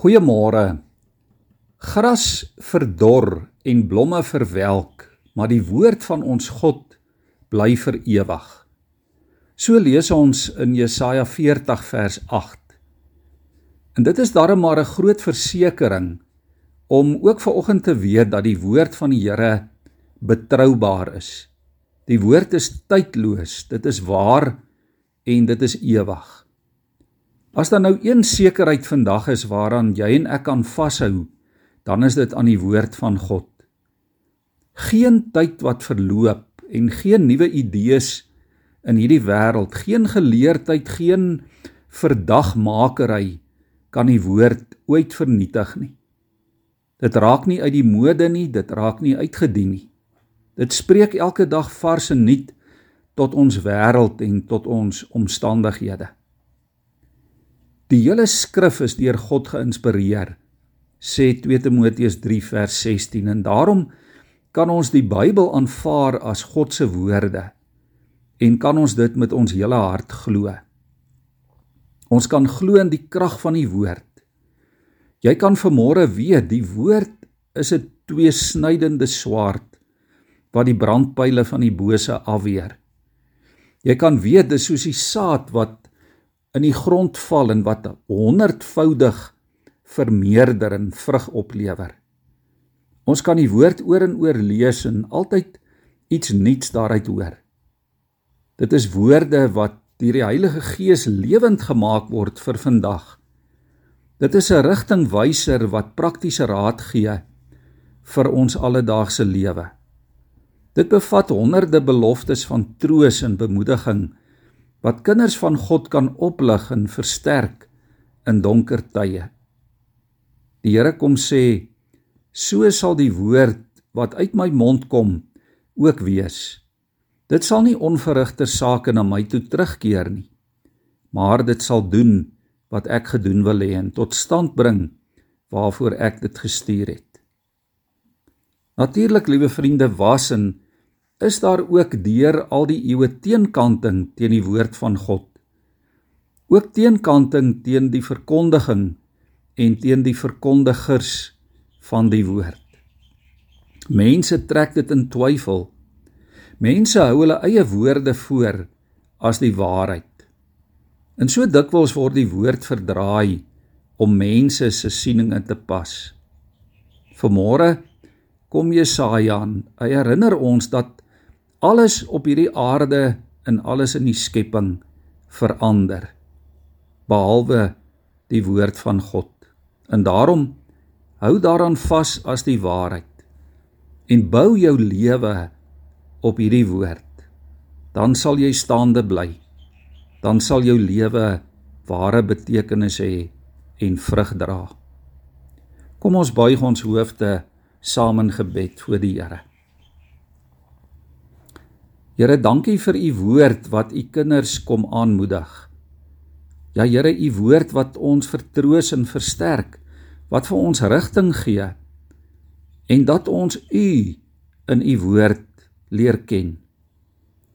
Goeiemôre. Gras verdor en blomme verwelk, maar die woord van ons God bly vir ewig. So lees ons in Jesaja 40 vers 8. En dit is darem maar 'n groot versekering om ook vanoggend te weet dat die woord van die Here betroubaar is. Die woord is tydloos, dit is waar en dit is ewig. As daar nou een sekerheid vandag is waaraan jy en ek kan vashou, dan is dit aan die woord van God. Geen tyd wat verloop en geen nuwe idees in hierdie wêreld, geen geleerdheid, geen verdagmakery kan die woord ooit vernietig nie. Dit raak nie uit die mode nie, dit raak nie uitgedien nie. Dit spreek elke dag vars en nuut tot ons wêreld en tot ons omstandighede. Die hele skrif is deur God geïnspireer, sê 2 Timoteus 3 vers 16 en daarom kan ons die Bybel aanvaar as God se woorde en kan ons dit met ons hele hart glo. Ons kan glo in die krag van die woord. Jy kan vanmôre weet die woord is 'n tweesnydende swaard wat die brandpyle van die bose afweer. Jy kan weet dis soos die saad wat in die grond val en wat honderdvoudig vermeerder en vrug oplewer. Ons kan die woord oor en oor lees en altyd iets nuuts daaruit hoor. Dit is woorde wat deur die Heilige Gees lewend gemaak word vir vandag. Dit is 'n rigtingwyser wat praktiese raad gee vir ons alledaagse lewe. Dit bevat honderde beloftes van troos en bemoediging wat kinders van God kan oplig en versterk in donker tye. Die Here kom sê, so sal die woord wat uit my mond kom ook wees. Dit sal nie onverrigter sake na my toe terugkeer nie, maar dit sal doen wat ek gedoen wil hê en tot stand bring waarvoor ek dit gestuur het. Natuurlik, liewe vriende, was en is daar ook deur al die eeue teenkanting teen die woord van God. Ook teenkanting teen die verkondiging en teen die verkondigers van die woord. Mense trek dit in twyfel. Mense hou hulle eie woorde voor as die waarheid. En so dikwels word die woord verdraai om mense se sieninge te pas. Vanmôre kom Jesaja aan. Hy herinner ons dat alles op hierdie aarde en alles in die skepping verander behalwe die woord van God. En daarom hou daaraan vas as die waarheid en bou jou lewe op hierdie woord. Dan sal jy staande bly. Dan sal jou lewe ware betekenis hê en vrug dra. Kom ons buig ons hoofde saam in gebed voor die Here. Here, dankie vir u woord wat u kinders kom aanmoedig. Ja Here, u woord wat ons vertroos en versterk, wat vir ons rigting gee en dat ons u in u woord leer ken.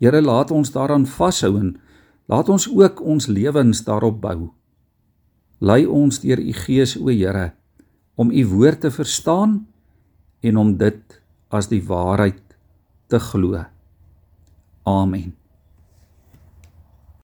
Here, laat ons daaraan vashou en laat ons ook ons lewens daarop bou. Lei ons deur u Gees, o Here, om u woord te verstaan en om dit as die waarheid te glo. Amen.